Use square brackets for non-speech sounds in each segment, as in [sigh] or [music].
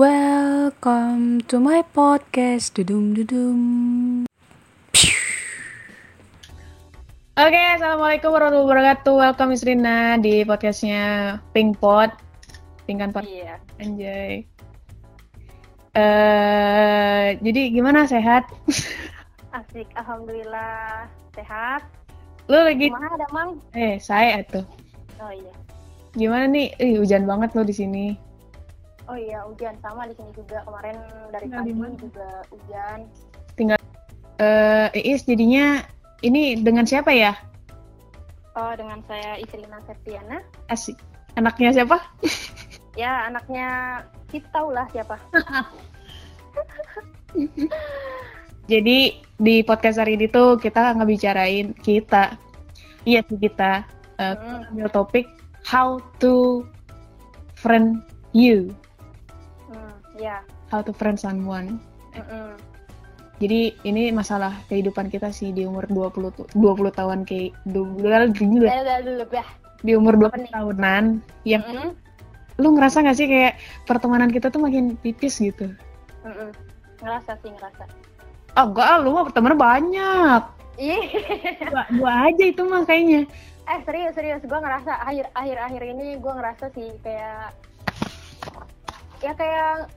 Welcome to my podcast. Dudum dudum. Oke, assalamualaikum warahmatullahi wabarakatuh. Welcome Miss Rina di podcastnya Pink Pod. Tingkan Pod. Iya. Anjay. Eh, jadi gimana sehat? [laughs] Asik, alhamdulillah sehat. Lu lagi Gimana ada Mang? eh saya tuh. Oh iya. Gimana nih? Ih, hujan banget lo di sini. Oh iya, hujan sama di sini juga. Kemarin dari Tinggal pagi mana? juga hujan. Eh, Iis jadinya ini dengan siapa ya? Oh, dengan saya Isrina Septiana. Asik. Anaknya siapa? [laughs] Ya, anaknya kita tahu lah siapa. [laughs] Jadi di podcast hari ini tuh kita ngebicarain kita. Iya sih kita. eh, Hmm. ambil topik how to friend you, Hmm, ya. how to friend someone. Mm-mm. Jadi ini masalah kehidupan kita sih di umur 20 tu- 20 tahun kayak dulu dulu ya. di umur 20 Apa nih? tahunan yang Mm-mm. lu ngerasa gak sih kayak pertemanan kita tuh makin tipis gitu? Mm-mm. Ngerasa sih, ngerasa. Oh enggak, lu mah pertemanan banyak. Ih. Dua, dua aja itu mah kayaknya. eh, serius, serius. Gue ngerasa akhir akhir akhir ini gue ngerasa sih kayak ya kayak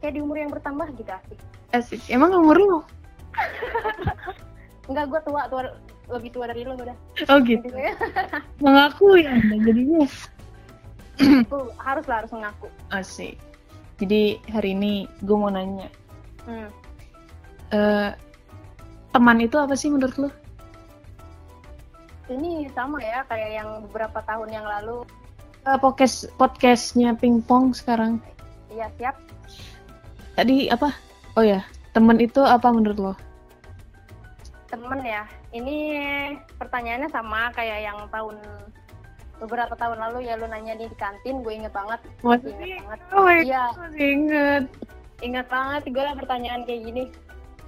kayak di umur yang bertambah gitu asik. Asik. Emang umur lu? [laughs] Enggak, gue tua, tua lebih tua dari lo udah. Oh gitu. [laughs] Mengaku ya Anda jadinya. Harus lah harus mengaku. Asik. Jadi hari ini gue mau nanya, Hmm. eh teman itu apa sih menurut lu? Ini sama ya kayak yang beberapa tahun yang lalu. Eh, podcast podcastnya pingpong sekarang. Iya siap. Tadi apa? Oh ya, teman itu apa menurut lo? Temen ya. Ini pertanyaannya sama kayak yang tahun beberapa tahun lalu ya lu nanya di kantin gue inget banget Masih inget banget Oh Iya. Inget. inget banget gue lah pertanyaan kayak gini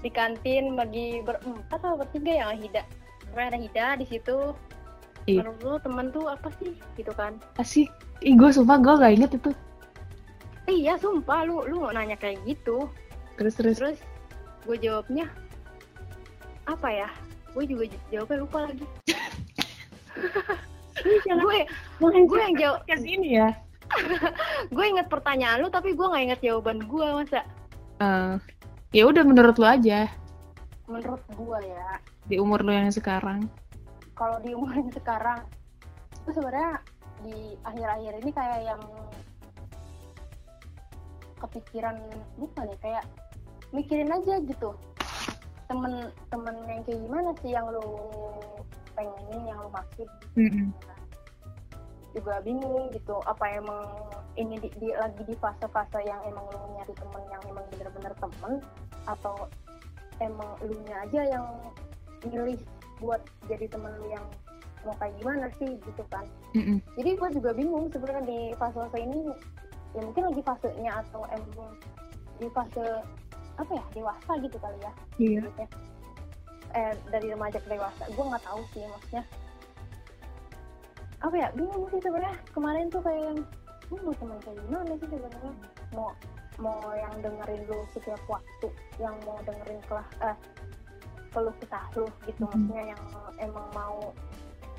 di kantin bagi berempat atau bertiga yang Hida Pokoknya ada Hida di situ Iya. menurut lu temen tuh apa sih gitu kan Asik. Ih, gue sumpah gue gak inget itu. Iya sumpah lu lu nanya kayak gitu Terus terus. terus gue jawabnya apa ya gue juga jawabnya lupa lagi [laughs] gue gue yang jawab podcast ini ya. [laughs] gue inget pertanyaan lu tapi gue nggak inget jawaban gue masa Eh, ya udah menurut lo aja menurut gue ya di umur lo yang sekarang. kalau di umur yang sekarang itu sebenarnya di akhir-akhir ini kayak yang kepikiran bukan ya kayak mikirin aja gitu. Temen-temen yang kayak gimana sih yang lu pengenin yang lu maksud? Juga bingung gitu apa emang ini di, di- lagi di fase-fase yang emang lu nyari temen yang emang bener-bener temen? Atau emang lu nya aja yang milih buat jadi temen lu yang mau kayak gimana sih gitu kan? Mm-mm. jadi gue juga bingung sebenarnya di fase-fase ini ya mungkin lagi fasenya atau emang di fase apa ya dewasa gitu kali ya. Iya. eh dari remaja ke dewasa. Gue nggak tahu sih maksudnya. Apa ya bingung sih sebenarnya. Kemarin tuh kayak yang lu mau teman kayak gimana sih sebenarnya? Mau mau yang dengerin lu setiap waktu yang mau dengerin kelah eh keluh kesah lu gitu. Mhm. maksudnya yang emang mau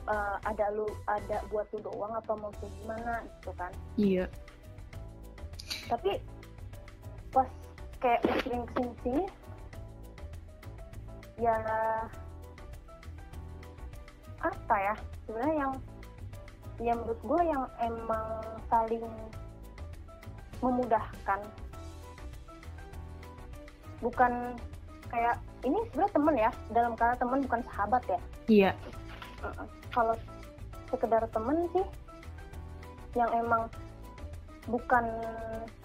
eh, ada lu ada buat lu doang apa mau gimana gitu kan. Iya. Tapi pas kayak sering ke sini sini ya apa ya sebenarnya yang yang menurut gue yang emang saling memudahkan. Bukan kayak ini sebenarnya temen ya dalam kata temen bukan sahabat ya? Iya. Kalau sekedar temen sih yang emang bukan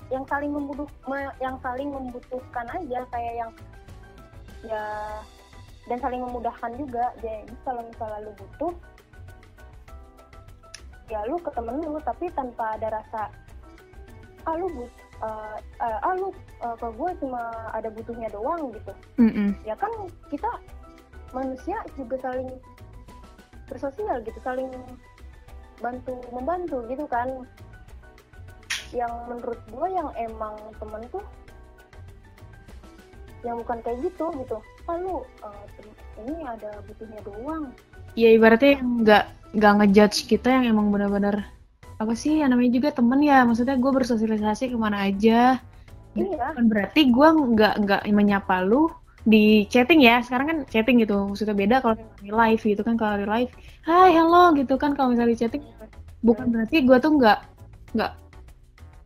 yang saling membutuh me- yang saling membutuhkan aja kayak yang ya dan saling memudahkan juga. Jadi kalau misalnya lu butuh ya lu ke temen lu tapi tanpa ada rasa ah lu but uh, uh, ah lu uh, ke gue cuma ada butuhnya doang gitu. Mm-mm. ya kan kita manusia juga saling bersosial gitu saling bantu membantu gitu kan yang menurut gue yang emang temen tuh yang bukan kayak gitu gitu. Ah lu tem- ini ada butuhnya doang? Ya ibaratnya yang nggak nggak ngejudge kita yang emang benar-benar apa sih yang namanya juga temen ya. Maksudnya gue bersosialisasi ke mana aja. Iya. Bukan berarti gue nggak nggak menyapa lu di chatting ya. Sekarang kan chatting gitu maksudnya beda kalau di live gitu kan. Kalau di live hai hello gitu kan. Kalau misalnya di chatting bukan berarti gue tuh nggak nggak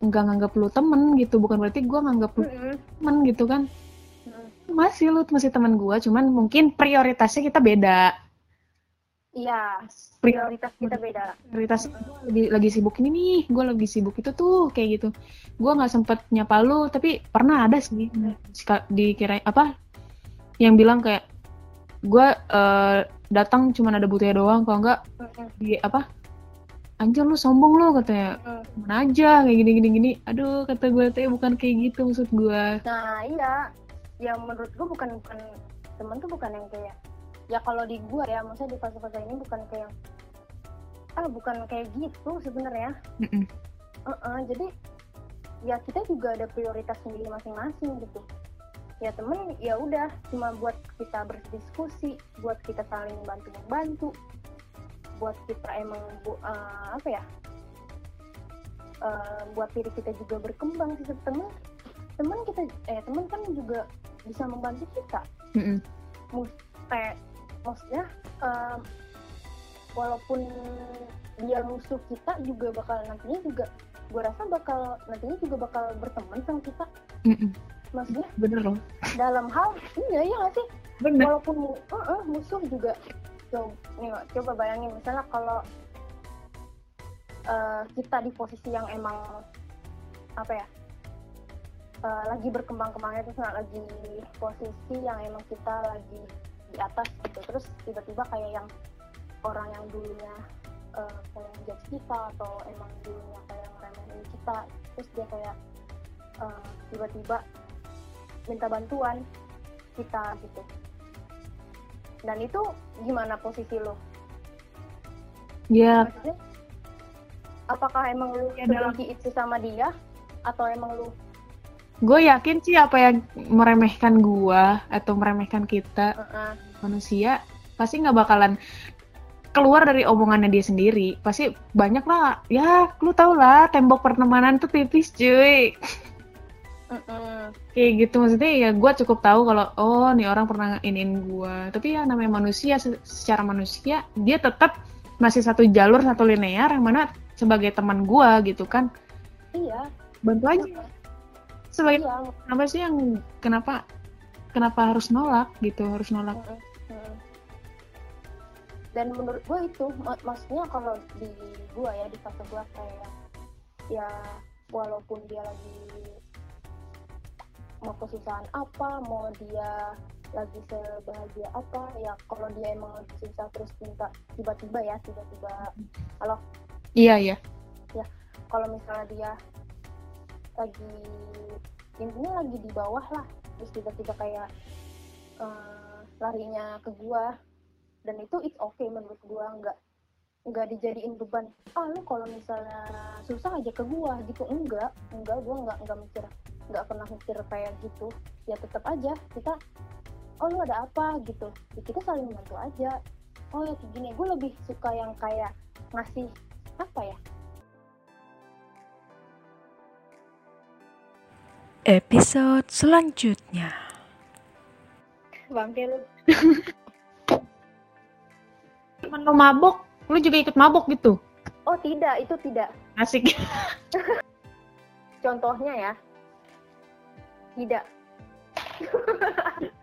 nggak nganggap lu temen gitu. Bukan berarti gue nganggap lu temen gitu kan. Masih lu masih teman gue cuman mungkin prioritasnya kita beda. Iya prioritas kita beda. Prioritas gue lagi lagi sibuk ini nih gue lagi sibuk itu tuh kayak gitu. Gue nggak sempet nyapa lu tapi pernah ada sih. Seka- dikira apa yang bilang kayak gue eh, datang cuman ada butuhnya doang kalau nggak Mm-mm. di apa anjir lu sombong lu katanya Mm. mana aja kayak gini gini gini aduh kata gue tuh bukan kayak gitu maksud gue Nah iya, yang menurut gue bukan bukan temen tuh bukan yang kayak ya kalau di gue ya, maksudnya di fase-fase ini bukan kayak ah bukan kayak gitu sebenarnya. Mm-mm. Heeh, jadi ya kita juga ada prioritas sendiri masing-masing gitu. Ya temen ya udah cuma buat kita berdiskusi, buat kita saling bantu membantu, buat kita emang bu- eh, apa ya? eh, buat diri kita juga berkembang sih temen temen kita eh temen kan juga bisa membantu kita Mm-mm. kayak maksudnya em, walaupun dia musuh kita juga bakal nantinya juga gue rasa bakal nantinya juga bakal berteman sama kita Mm-mm. maksudnya bener loh dalam hal iya iya nggak sih bener walaupun eh, eh, musuh juga coba, nih, coba bayangin misalnya kalau eh, kita di posisi yang emang apa ya eh, lagi berkembang-kembangnya terus nggak lagi posisi yang emang kita lagi di atas gitu terus tiba-tiba kayak yang orang yang dulunya eh, kayak judge kita atau emang dulunya kayak ngeremehin kita terus dia kayak tiba-tiba minta bantuan kita gitu dan itu gimana posisi lo? Ya. Maksudnya apakah emang lu Ya, sebenci itu sama dia atau emang lu gue yakin sih apa yang meremehkan gua atau meremehkan kita uh-uh, manusia pasti nggak bakalan keluar dari omongannya dia sendiri. Pasti banyak lah ya lu tau lah tembok pertemanan tuh tipis cuy [laughs] uh-uh. kayak gitu maksudnya ya gue cukup tahu kalau oh nih orang pernah iniin gue tapi ya namanya manusia se- secara manusia dia tetap masih satu jalur satu linear yang mana sebagai teman gue gitu kan. Iya. Bantu aja. Sebagai iya. kenapa sih yang kenapa kenapa harus nolak gitu harus nolak? Uh-uh, uh-uh. dan menurut gue itu mak- maksudnya kalau di gue ya di fase gue kayak ya walaupun dia lagi mau kesusahan apa mau dia lagi sebahagia apa ya kalau dia emang lagi susah terus minta tiba-tiba ya tiba-tiba iya iya. Kalau misalnya dia lagi intinya lagi di bawah lah terus tiba-tiba kayak eh, larinya ke gua dan itu it's okay menurut gua nggak nggak dijadiin beban. Ah lu kalau misalnya susah aja ke gua gitu enggak enggak gua nggak nggak mikir nggak pernah mikir kayak gitu ya tetap aja kita oh lu ada apa? gitu. Ya, kita saling bantu aja. Oh ya kayak gini. Gue lebih suka yang kayak ngasih apa ya? Episode selanjutnya. bangke [laughs] lu temen lo mabok lu juga ikut mabok gitu? Oh tidak itu tidak. Asik. [laughs] Contohnya ya tidak [laughs]